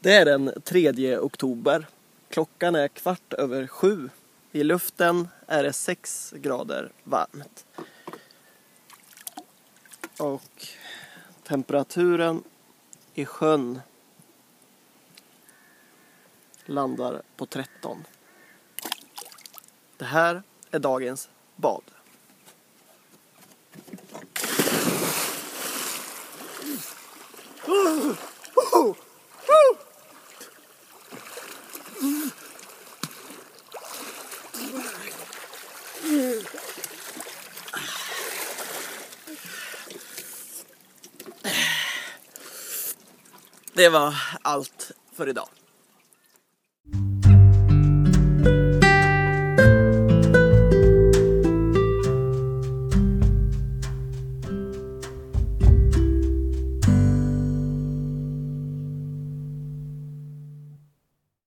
Det är den 3 oktober. Klockan är kvart över sju. I luften är det 6 grader varmt. Och temperaturen i sjön landar på 13. Det här är dagens bad. Det var allt för idag.